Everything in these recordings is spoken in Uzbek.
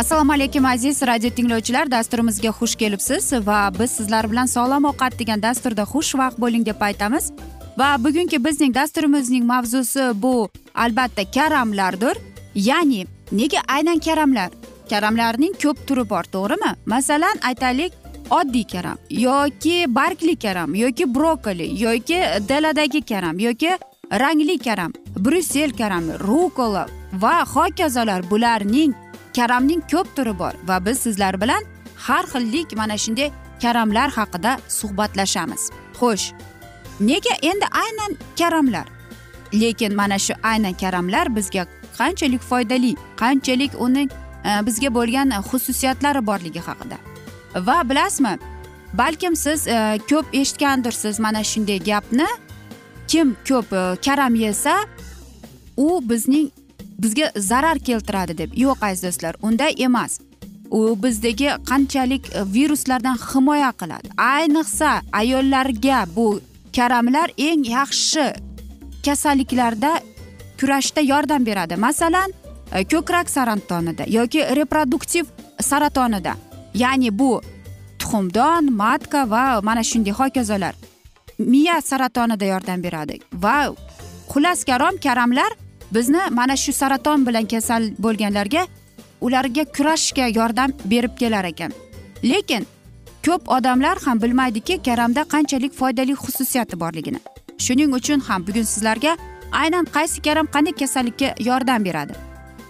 assalomu alaykum aziz radio tinglovchilar. Dasturimizga xush kelibsiz va biz sizlar bilan sog'lom ovqat degan dasturda xushvaqt bo'ling deb aytamiz. Va bugungi bizning dasturimizning mavzusi bu albatta karamlardir. Ya'ni nega aynan karamlar? Karamlarning ko'p turi bor to'g'rimi? Masalan aytaylik oddiy karam yoki bargli karam yoki brokoli yoki daladagi karam yoki rangli karam bryussel karami rukola va hokazolar. Bularning karamning ko'p turi bor va biz sizlar bilan har xillik mana shunday karamlar haqida suhbatlashamiz. Xo'sh nega endi aynan karamlar? Lekin mana shu aynan karamlar bizga qanchalik foydali qanchalik uning e, bizga bo'lgan xususiyatlari borligi haqida. Va bilasizmi balkim siz e, ko'p eshitgandirsiz mana shunday gapni? Kim ko'p e, karam yesa u bizning bizga zarar keltiradi deb. Yo'q aziz do'stlar unday emas. U bizdagi qanchalik e, viruslardan himoya qiladi. Ayniqsa ayollarga bu karamlar eng yaxshi kasalliklarda kurashda yordam beradi. Masalan e, ko'krak saratonida yoki reproduktiv saratonida. Ya'ni bu tuxumdon matka va mana shunday hokazolar miya saratonida yordam beradi. Va xullas karom karamlar bizni mana shu saraton bilan kasal bo'lganlarga ularga kurashishga yordam berib kelar ekan. Lekin ko'p odamlar ham bilmaydiki karamda qanchalik foydali xususiyati borligini. Shuning uchun ham bugun sizlarga aynan qaysi karam qanday kasallikka yordam beradi?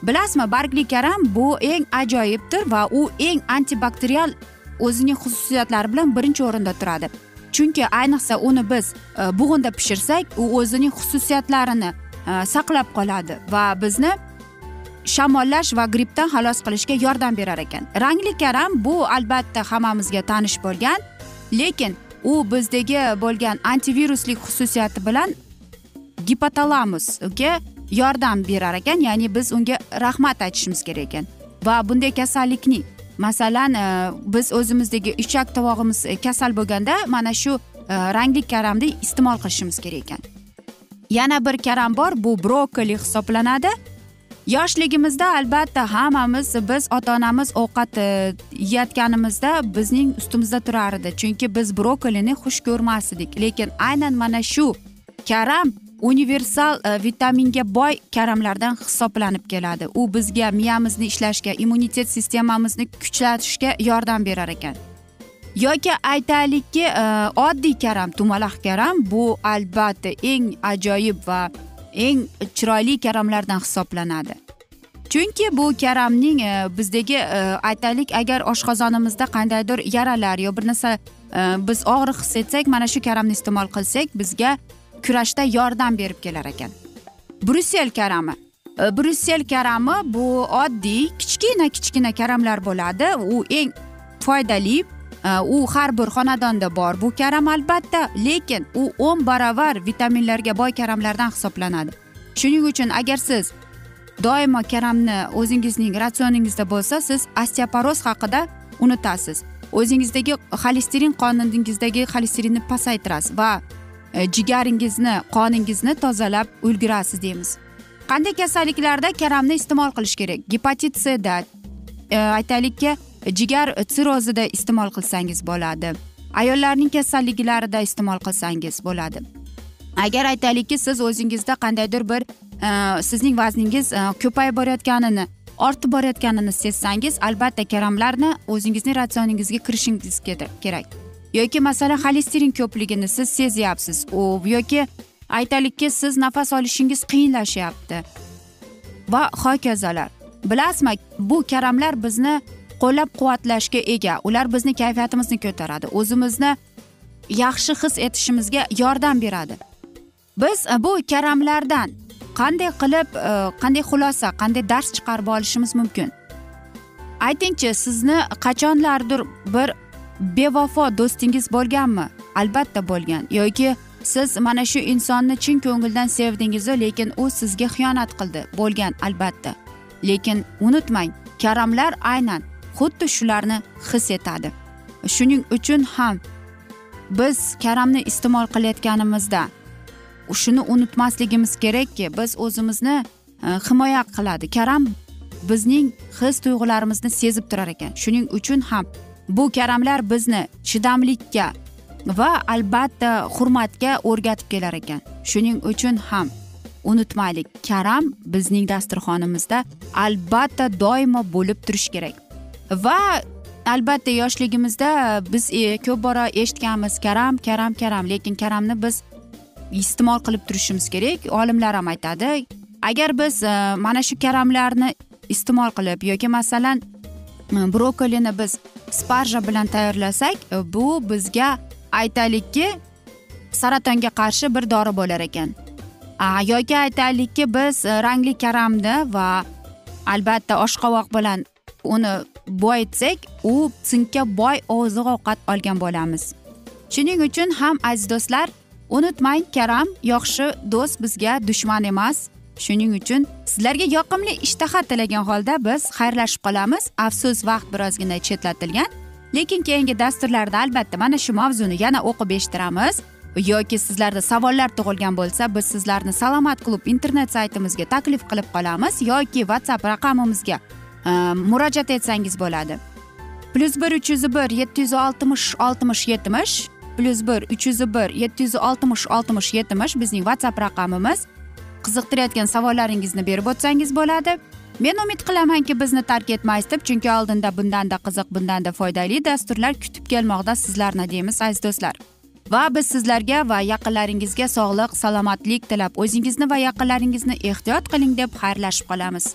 Bilasizmi bargli karam bu eng ajoyibdir va u eng antibakterial o'zining xususiyatlari bilan birinchi o'rinda turadi. Chunki ayniqsa uni biz e, bug'unda pishirsak u o'zining xususiyatlarini Э, saqlab qoladi va bizni shamollash va grippdan xalos qilishga yordam berar ekan. Rangli karam bu albatta hammamizga tanish bo'lgan lekin u bizdagi bo'lgan antiviruslik xususiyati bilan gipotalamusga yordam berar ekan ya'ni biz unga rahmat aytishimiz kerak ekan. Va bunday kasallikning masalan e, biz o'zimizdagi ichak tovog'imiz e, kasal bo'lganda mana shu e, rangli karamni iste'mol qilishimiz kerak ekan. Yana bir karam bor bu brokoli hisoblanadi. Yoshligimizda albatta hammamiz biz ota onamiz ovqat e, yeyotganimizda bizning ustimizda turar edi. Chunki biz brokolini xush ko'rmas edik. Lekin aynan mana shu karam universal e, vitaminga boy karamlardan hisoblanib keladi. U bizga miyamizni ishlashga immunitet sistemamizni kuchlatishga yordam berar ekan. Yoki aytaylikki e, oddiy karam tumaloq karam bu albatta eng ajoyib va eng chiroyli karamlardan hisoblanadi. Chunki bu karamning e, bizdagi e, aytaylik agar oshqozonimizda qandaydir yaralar yo bir narsa biz og'riq his etsak mana shu karamni iste'mol qilsak bizga kurashda yordam berib kelar ekan. Bryussel karami. Brussel bryussel karami bu oddiy kichkina kichkina karamlar bo'ladi. U eng foydali Э, u har bir xonadonda bor bu karam albatta lekin u o'n baravar vitaminlarga boy karamlardan hisoblanadi. Shuning uchun agar siz doimo karamni o'zingizning ratsioningizda bo'lsa siz osteoporoz haqida unutasiz. O'zingizdagi xolesterin qoningizdagi xolesterinni pasaytirasiz va e, jigaringizni qoningizni tozalab ulgurasiz deymiz. Qanday kasalliklarda karamni iste'mol qilish kerak? Gepatit cda e, aytaylikki jigar sirrozida iste'mol qilsangiz bo'ladi. Ayollarning kasalliklarida iste'mol qilsangiz bo'ladi. Agar aytaylikki siz o'zingizda qandaydir bir e, sizning vazningiz e, ko'payib borayotganini ortib borayotganini sezsangiz albatta karamlarni o'zingizning ratsioningizga kirishingiz kerak. Yoki masalan xolesterin ko'pligini siz sezyapsiz. Yoki aytaylikki siz nafas olishingiz qiyinlashyapti. Va hokazolar. Bilasizmi bu karamlar bizni qo'llab quvvatlashga ega. Ular bizni kayfiyatimizni ko'taradi. O'zimizni yaxshi his etishimizga yordam beradi. Biz e, bu karamlardan qanday qilib e, qanday xulosa qanday dars chiqarib olishimiz mumkin? Aytingchi sizni qachonlardir bir bevafo do'stingiz bo'lganmi? Albatta bo'lgan. Yoki siz mana shu insonni chin ko'ngildan sevdingizu lekin u sizga xiyonat qildi. Bo'lgan albatta. Lekin unutmang karamlar aynan xuddi shularni his etadi. Shuning uchun ham biz karamni iste'mol qilayotganimizda shuni unutmasligimiz kerakki biz o'zimizni e, himoya qiladi. Karam bizning his tuyg'ularimizni sezib turar ekan. Shuning uchun ham bu karamlar bizni chidamlikka va albatta hurmatga o'rgatib kelar ekan. Shuning uchun ham unutmaylik karam bizning dasturxonimizda albatta doimo bo'lib turishi kerak. Va albatta yoshligimizda biz e, ko'p bora eshitganmiz karam karam karam. Lekin karamni biz iste'mol qilib turishimiz kerak. Olimlar ham aytadi agar biz e, mana shu karamlarni iste'mol qilib yoki masalan brokolini biz sparja bilan tayyorlasak e, bu bizga aytaylikki saratonga qarshi bir dori bo'lar ekan. Yoki aytaylikki biz e, rangli karamni va albatta oshqovoq bilan uni boyitsak u sinkka boy oziq ovqat olgan bo'lamiz. Shuning uchun ham aziz do'stlar unutmang karam yaxshi do'st bizga dushman emas. Shuning uchun sizlarga yoqimli ishtaha tilagan holda biz xayrlashib qolamiz. Afsus vaqt birozgina chetlatilgan lekin keyingi dasturlarda albatta mana shu mavzuni yana o'qib eshittiramiz. Yoki sizlarda savollar tug'ilgan bo'lsa biz sizlarni salomat klub internet saytimizga taklif qilib qolamiz yoki whatsapp raqamimizga Э, murojaat etsangiz bo'ladi. Plyus bir uch yuz bir yetti yuz oltmish oltmish yetmish plyus bir uch yuz bir yetti yuz oltmish oltmish yetmish bizning whatsapp raqamimiz. Qiziqtirayotgan savollaringizni berib o'tsangiz bo'ladi. Men umid qilamanki bizni tark etmaysiz deb chunki oldinda bundanda qiziq bundanda foydali dasturlar kutib kelmoqda sizlarni deymiz aziz do'stlar. Va biz sizlarga va yaqinlaringizga sog'lik salomatlik tilab o'zingizni va yaqinlaringizni ehtiyot qiling deb xayrlashib qolamiz.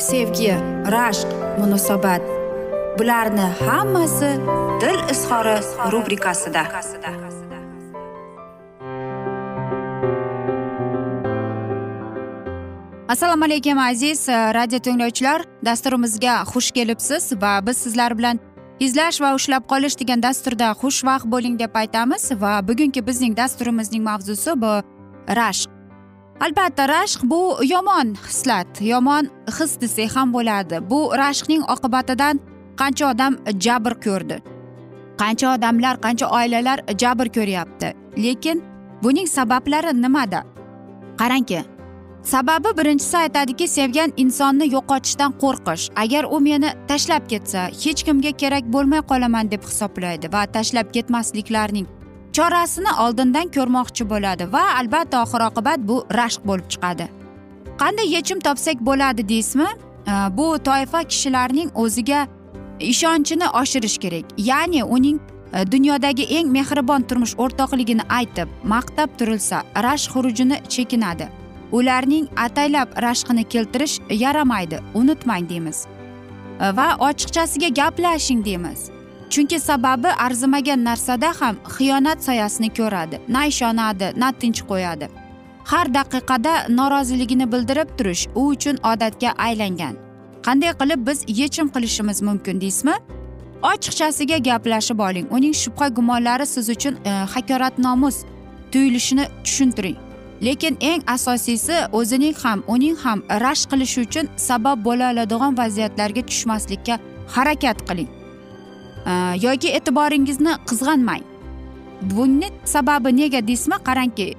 sevgi rashq munosabat. Bularni hammasi dil izhori rubrikasida. Assalomu alaykum aziz eh, radio tinglovchilar. Dasturimizga xush kelibsiz va biz sizlar bilan izlash va ushlab qolish degan dasturda xushvaqt bo'ling deb aytamiz va bugungi bizning dasturimizning mavzusi bu rashq. Albatta rashq bu yomon hislat yomon his desak ham bo'ladi. Bu rashqning oqibatidan qancha odam jabr ko'rdi qancha odamlar qancha oilalar jabr ko'ryapti. Lekin buning sabablari nimada? Qarangki sababi birinchisi aytadiki sevgan insonni yo'qotishdan qo'rqish. Agar u meni tashlab ketsa hech kimga kerak bo'lmay qolaman deb hisoblaydi va tashlab ketmasliklarning chorasini oldindan ko'rmoqchi bo'ladi va albatta oxir oqibat bu rashq bo'lib chiqadi. Qanday yechim topsak bo'ladi deysizmi? Bu toifa kishilarning o'ziga ishonchini oshirish kerak. Ya'ni uning e, dunyodagi eng mehribon turmush o'rtoqligini aytib maqtab turilsa rashq xurujini chekinadi. Ularning ataylab rashqini keltirish yaramaydi unutmang deymiz. Va ochiqchasiga gaplashing deymiz. Chunki sababi arzimagan narsada ham xiyonat soyasini ko'radi. Na ishonadi na tinch qo'yadi. Har daqiqada noroziligini bildirib turish u uchun odatga aylangan. Qanday qilib biz yechim qilishimiz mumkin deysizmi? Ochiqchasiga gaplashib oling. Uning shubha gumonlari siz uchun e, haqoratnomus tuyulishini tushuntiring. Lekin eng asosiysi o'zining ham uning ham rashk qilishi uchun sabab bo'la oladigan vaziyatlarga tushmaslikka harakat qiling. Э, yoki e'tiboringizni qizg'anmang. Buni sababi nega deysizmi qarangki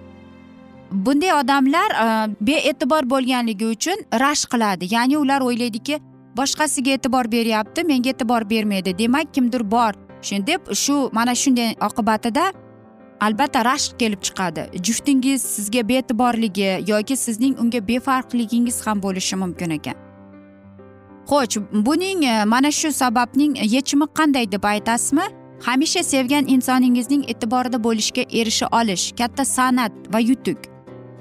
bunday odamlar e, bee'tibor bo'lganligi uchun rashk qiladi. Ya'ni ular o'ylaydiki boshqasiga e'tibor beryapti menga e'tibor bermaydi. Demak kimdir bor deb shu mana shunday oqibatida albatta rashk kelib chiqadi. Juftingiz sizga bee'tiborligi yoki sizning unga befarqligingiz ham bo'lishi mumkin ekan. Xo'sh buning e, mana shu sababning yechimi qanday deb aytasizmi? Hamisha sevgan insoningizning e'tiborida bo'lishga erisha olish katta san'at va yutuq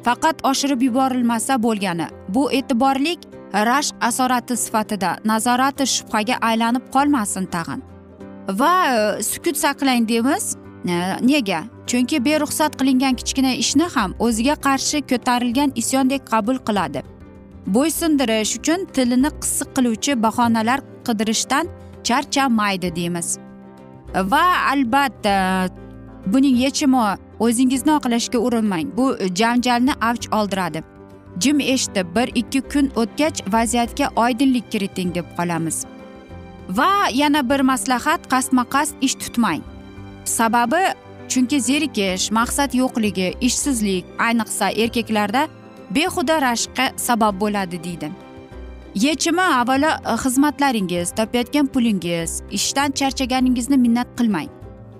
faqat oshirib yuborilmasa bo'lgani bu e'tiborlik rashq asorati sifatida nazorati shubhaga aylanib qolmasin tag'in. Va e, sukut saqlang deymiz. E, nega? Chunki beruxsat qilingan kichkina ishni ham o'ziga qarshi ko'tarilgan isyondek qabul qiladi. Bo'ysundirish uchun tilini qisiq qiluvchi bahonalar qidirishdan charchamaydi deymiz. Va albatta buning yechimi o'zingizni oqlashga urinmang. Bu janjalni avj oldiradi. Jim eshitib bir ikki kun o'tgach vaziyatga oydinlik kiriting deb qolamiz. Va yana bir maslahat qasdma qasd ish tutmang. Sababi chunki zerikish maqsad yo'qligi ishsizlik ayniqsa erkaklarda behuda rashqqa sabab bo'ladi deydi. Yechimi avvalo e, xizmatlaringiz topayotgan pulingiz ishdan charchaganingizni minnat qilmang.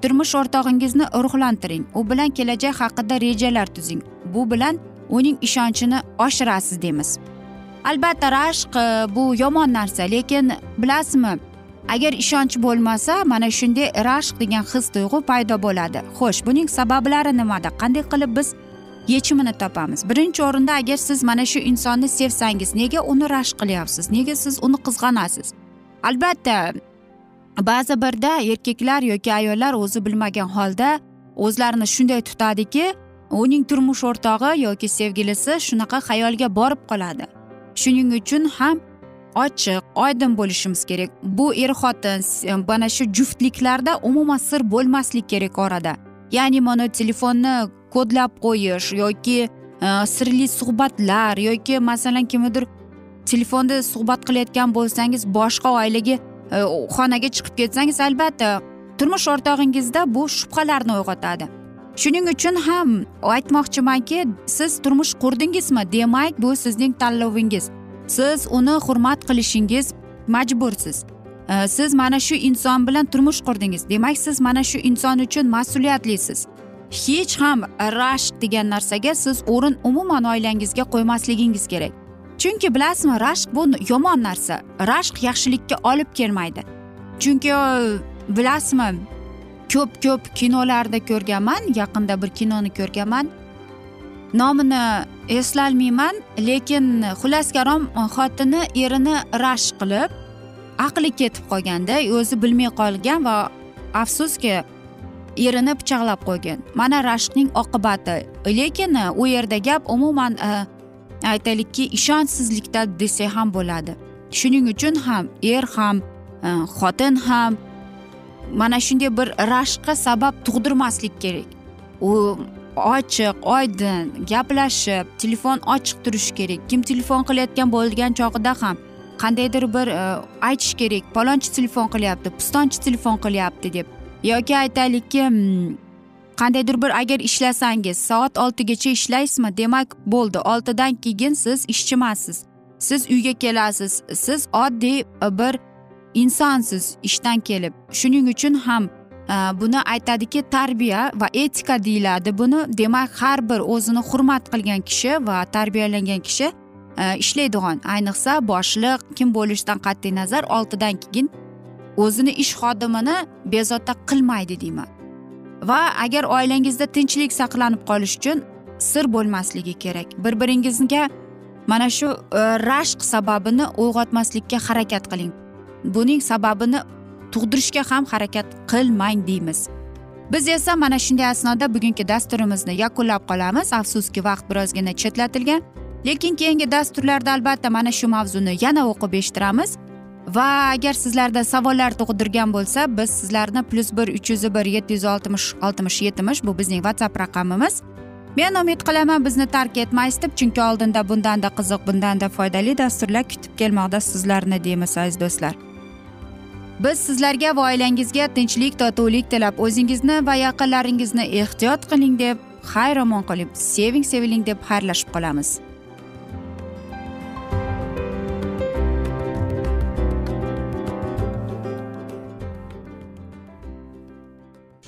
Turmush o'rtog'ingizni ruhlantiring. U bilan kelajak haqida rejalar tuzing. Bu bilan uning ishonchini oshirasiz deymiz. Albatta rashq e, bu yomon narsa lekin bilasizmi agar ishonch bo'lmasa mana shunday rashq degan his tuyg'u paydo bo'ladi. Xo'sh buning sabablari nimada? Qanday qilib biz yechimini topamiz. Birinchi o'rinda agar siz mana shu insonni sevsangiz nega uni rashk qilyapsiz? Nega siz uni qizg'anasiz? Albatta ba'zi birda erkaklar yoki ayollar o'zi bilmagan holda o'zlarini shunday tutadiki uning turmush o'rtog'i yoki sevgilisi shunaqa xayolga borib qoladi. Shuning uchun ham ochiq oydin bo'lishimiz kerak. Bu er xotin mana shu juftliklarda umuman sir bo'lmaslik kerak orada. Ya'ni mana telefonni kodlab qo'yish yoki e, sirli suhbatlar yoki masalan kimnidir telefonda suhbat qilayotgan bo'lsangiz boshqa oilaga e, xonaga chiqib ketsangiz albatta turmush o'rtog'ingizda bu shubhalarni uyg'otadi. Shuning uchun ham aytmoqchimanki siz turmush qurdingizmi demak bu sizning tanlovingiz. Siz uni hurmat qilishingiz majbursiz. E, siz mana shu inson bilan turmush qurdingiz demak siz mana shu inson uchun mas'uliyatlisiz. Hech ham rashk degan narsaga siz o'rin umuman oilangizga qo'ymasligingiz kerak. Chunki bilasizmi rashk bu yomon narsa. Rashk yaxshilikka olib kelmaydi. Chunki bilasizmi ko'p ko'p kinolarda ko'rganman yaqinda bir kinoni ko'rganman. Nomini eslolmayman lekin xullas xotini erini rashk qilib aqli ketib qolganda o'zi bilmay qolgan va afsuski erini pichoqlab qo'ygan. Mana rashqning oqibati. Lekin u yerda gap umuman e, aytaylikki ishonchsizlikda desak ham bo'ladi. Shuning uchun ham er ham e, xotin ham mana shunday bir rashqqa sabab tug'dirmaslik kerak. U ochiq oydin gaplashib telefon ochiq turishi kerak. Kim telefon qilayotgan bo'lgan chog'ida ham qandaydir bir e, aytish kerak. Palonchi telefon qilyapti pistonchi telefon qilyapti deb. Yoki aytaylikki mm, qandaydir bir agar ishlasangiz soat oltigacha ishlaysizmi? Demak bo'ldi. Oltidan keyin siz ishchimassiz siz uyga kelasiz. Siz oddiy e, bir insonsiz ishdan kelib. Shuning uchun ham e, buni aytadiki tarbiya va etika deyiladi buni. Demak har bir o'zini hurmat qilgan kishi va tarbiyalangan kishi e, ishlaydigan. Ayniqsa boshliq kim bo'lishidan qat'iy nazar oltidan keyin o'zini ish xodimini bezovta qilmaydi deyman. Va agar oilangizda tinchlik saqlanib qolish uchun sir bo'lmasligi kerak. Bir biringizga mana shu e, rashq sababini uyg'otmaslikka harakat qiling. Buning sababini tug'dirishga ham harakat qilmang deymiz. Biz esa mana shunday asnoda bugungi dasturimizni yakunlab qolamiz. Afsuski vaqt birozgina chetlatilgan. Lekin keyingi dasturlarda albatta mana shu mavzuni yana o'qib eshittiramiz. Va agar sizlarda savollar tug'dirgan bo'lsa biz sizlarni plyus bir uch yuz bir yetti yuz oltmish oltmish yetmish bu bizning whatsapp raqamimiz. Men umid qilaman bizni tark etmaysiz deb chunki oldinda bundanda qiziq bundanda foydali dasturlar kutib kelmoqda sizlarni deymiz aziz do'stlar. Biz sizlarga va oilangizga tinchlik totuvlik tilab o'zingizni va yaqinlaringizni ehtiyot qiling deb xayr omon qoling seving seviling deb xayrlashib qolamiz.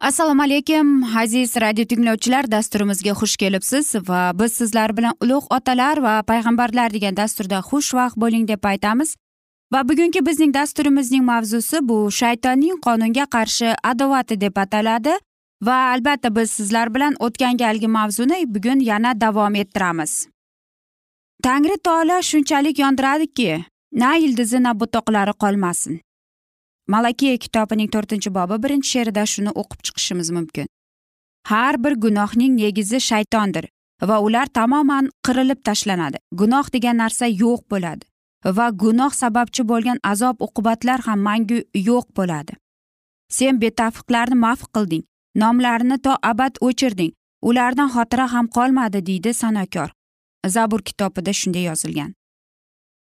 Assalomu alaykum aziz radio tinglovchilar dasturimizga xush kelibsiz va biz sizlar bilan ulug' otalar va payg'ambarlar degan dasturda xushvaqt bo'ling deb aytamiz. Va bugungi bizning dasturimizning mavzusi bu shaytonning qonunga qarshi adovati deb ataladi va albatta biz sizlar bilan o'tgan galgi mavzuni bugun yana davom ettiramiz. Tangri taolo shunchalik yondiradiki na ildizi na butoqlari qolmasin. Malakiya kitobining to'rtinchi bobi birinchi she'rida shuni o'qib chiqishimiz mumkin. Har bir gunohning negizi shaytondir va ular tamoman qirilib tashlanadi. Gunoh degan narsa yo'q bo'ladi va gunoh sababchi bo'lgan azob uqubatlar ham mangu yo'q bo'ladi. Sen betafiqlarni maf qilding nomlarini to abad o'chirding ulardan xotira ham qolmadi deydi sanokor. Zabur kitobida shunday yozilgan.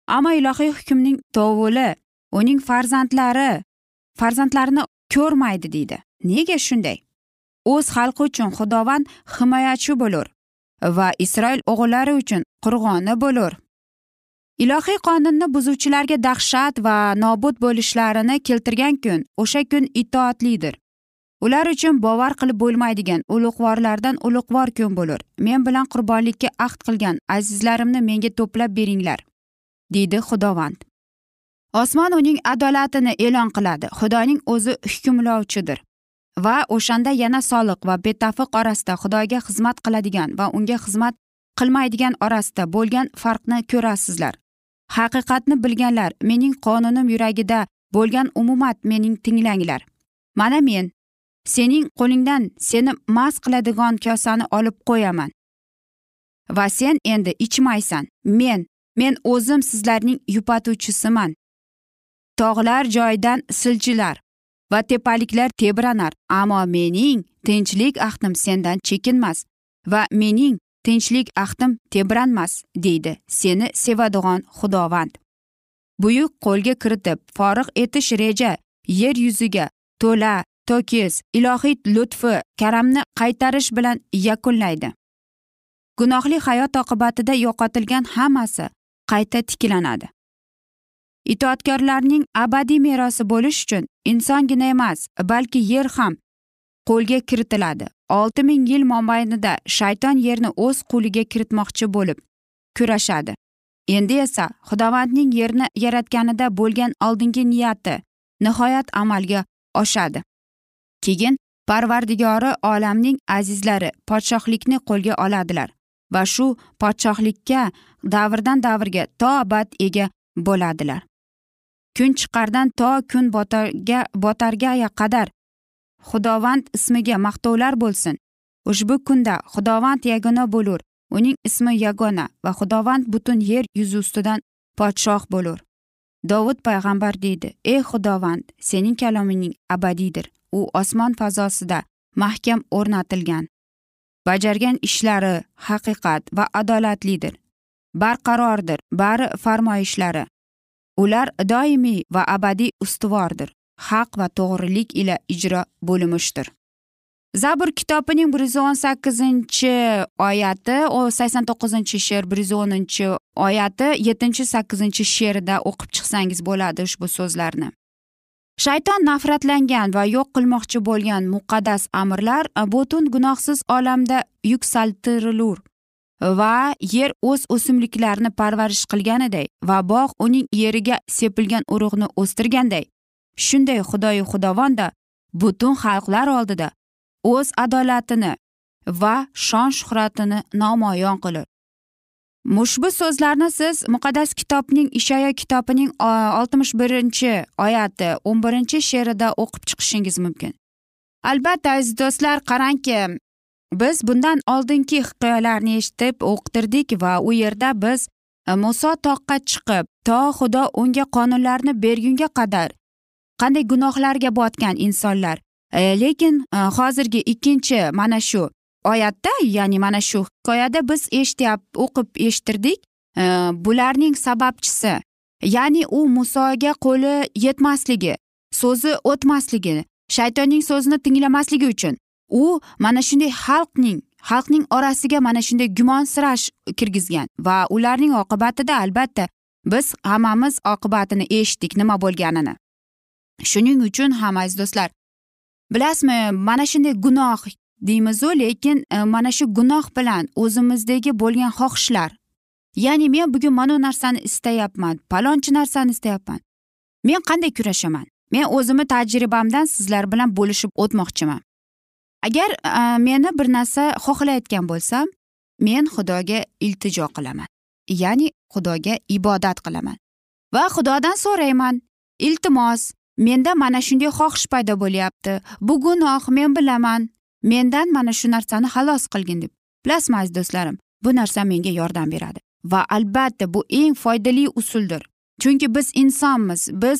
Ammo ilohiy hukmning tovuli uning farzandlari farzandlarini ko'rmaydi deydi. Nega shunday? O'z xalqi uchun xudovand himoyachi bo'lur va isroil o'g'illari uchun qurg'oni bo'lur. Ilohiy qonunni buzuvchilarga dahshat va nobud bo'lishlarini keltirgan kun o'sha kun itoatlidir. Ular uchun bovar qilib bo'lmaydigan ulug'vorlardan ulug'vor kun bo'lur. Men bilan qurbonlikka ahd qilgan azizlarimni menga to'plab beringlar deydi xudovand osmon uning adolatini e'lon qiladi. Xudoning o'zi hukmlovchidir va o'shanda yana soliq va betafiq orasida xudoga xizmat qiladigan va unga xizmat qilmaydigan orasida bo'lgan farqni ko'rasizlar. Haqiqatni bilganlar mening qonunim yuragida bo'lgan umumat mening tinglanglar. Mana men sening qo'lingdan seni mast qiladigan kosani olib qo'yaman. Va sen endi ichmaysan. Men men o'zim sizlarning yupatuvchisiman. Tog'lar joyidan siljilar va tepaliklar tebranar. Ammo mening tinchlik ahdim sendan chekinmas va mening tinchlik ahdim tebranmas deydi seni sevadigan xudovand. Buyuk qo'lga kiritib forig' etish reja yer yuziga to'la to'kis ilohiy lutfi karamni qaytarish bilan yakunlaydi. Gunohli hayot oqibatida yo'qotilgan hammasi qayta tiklanadi. Itoatkorlarning abadiy merosi bo'lish uchun insongina emas balki yer ham qo'lga kiritiladi. Olti ming yil mobaynida shayton yerni o'z qo'liga kiritmoqchi bo'lib kurashadi. Endi esa xudovandning yerni yaratganida bo'lgan oldingi niyati nihoyat amalga oshadi. Keyin parvardigori olamning azizlari podshohlikni qo'lga oladilar va shu podshohlikka davrdan davrga to abad ega bo'ladilar. Kun chiqardan to kun botarga botarga qadar. Xudovand ismiga maqtovlar bo'lsin. Ushbu kunda xudovand yagona bo'lur. Uning ismi yagona va xudovand butun yer yuzi ustidan podshoh bo'lur. Dovud payg'ambar deydi ey xudovand sening kaloming abadiydir u osmon fazosida mahkam o'rnatilgan. Bajargan ishlari haqiqat va adolatlidir. Barqarordir. Bari farmoyishlari ular doimiy va abadiy ustuvordir haq va to'g'rilik ila ijro bo'lmishdir. Zabur kitobining bir yuz o'n sakkizinchi oyati sakson to'qqizinchi she'r bir yuz o'ninchi oyati yettinchi sakkizinchi she'rida o'qib chiqsangiz bo'ladi ushbu so'zlarni. Shayton nafratlangan va yo'q qilmoqchi bo'lgan muqaddas amirlar butun gunohsiz olamda yuksaltirilur. Va yer o'z o'simliklarini parvarish qilganiday va bog' uning yeriga sepilgan urug'ni o'stirganday. Shunday xudoyi xudovonda butun xalqlar oldida o'z adolatini va shon shuhratini namoyon qilur. Ushbu so'zlarni siz muqaddas kitobning ishaya kitobining oltmish birinchi oyati o'n birinchi she'rida o'qib chiqishingiz mumkin. Albatta aziz do'stlar qarangki biz bundan oldingi hikoyalarni eshitib o'qitirdik va u yerda biz e, muso toqqa chiqib to xudo unga qonunlarni bergunga qadar qanday gunohlarga botgan insonlar. E, lekin e, hozirgi ikkinchi mana shu oyatda ya'ni mana shu hikoyada biz eshityap o'qib eshittirdik e, bularning sababchisi ya'ni u musoga qo'li yetmasligi so'zi o'tmasligi shaytonning so'zini tinglamasligi uchun u mana shunday xalqning xalqning orasiga mana shunday gumonsirash kirgizgan va ularning oqibatida albatta biz hammamiz oqibatini eshitdik nima bo'lganini. Shuning uchun ham aziz do'stlar bilasizmi mana shunday gunoh deymizu lekin e, mana shu gunoh bilan o'zimizdagi bo'lgan xohishlar. Ya'ni men bugun mana bu narsani istayapman palonchi narsani istayapman. Men qanday kurashaman? Men o'zimni tajribamdan sizlar bilan bo'lishib o'tmoqchiman. Agar meni bir narsa xohlayotgan bo'lsam men xudoga iltijo qilaman. Ya'ni xudoga ibodat qilaman. Va xudodan so'rayman iltimos menda mana shunday xohish paydo bo'lyapti. Bu gunoh men bilaman. Mendan mana shu narsani xalos qilgin deb. Bilasizmi aziz do'stlarim? Bu narsa menga yordam beradi. Va albatta bu eng foydali usuldir. Chunki biz insonmiz. Biz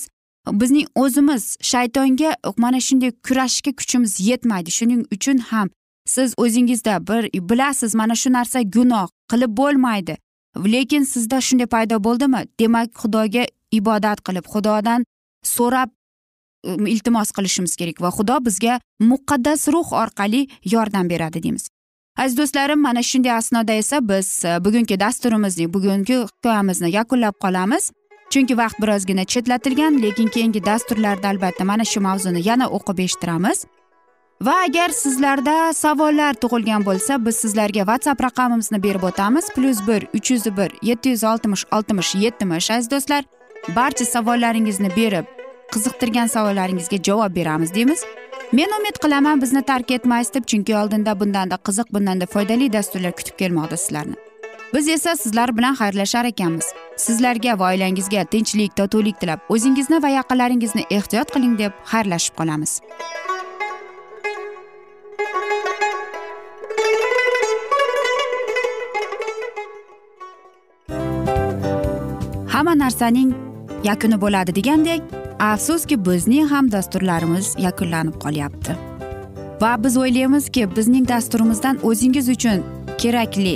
bizning o'zimiz shaytonga mana shunday kurashishga kuchimiz yetmaydi. Shuning uchun ham siz o'zingizda bir bilasiz mana shu narsa gunoh qilib bo'lmaydi. Lekin sizda shunday paydo bo'ldimi? Demak xudoga ibodat qilib xudodan so'rab um, iltimos qilishimiz kerak va xudo bizga muqaddas ruh orqali yordam beradi deymiz. Aziz do'stlarim mana shunday asnoda esa biz uh, bugungi dasturimizning bugungi hikoyamizni yakunlab qolamiz. Chunki vaqt birozgina chetlatilgan lekin keyingi dasturlarda albatta mana shu mavzuni yana o'qib eshittiramiz. Va agar sizlarda savollar tug'ilgan bo'lsa biz sizlarga whatsapp raqamimizni berib o'tamiz. Plyus bir uch yuz bir yetti yuz oltmish oltmish yetmish aziz do'stlar. Barcha savollaringizni berib qiziqtirgan savollaringizga javob beramiz deymiz. Men umid qilaman bizni tark etmaysiz deb chunki oldinda bundanda qiziq bundanda foydali dasturlar kutib kelmoqda sizlarni. Biz esa sizlar bilan xayrlashar ekanmiz. Sizlarga va oilangizga tinchlik totuvlik tilab o'zingizni va yaqinlaringizni ehtiyot qiling deb xayrlashib qolamiz. Hamma narsaning yakuni bo'ladi degandek afsuski bizning ham dasturlarimiz yakunlanib qolyapti. Va biz o'ylaymizki bizning dasturimizdan o'zingiz uchun kerakli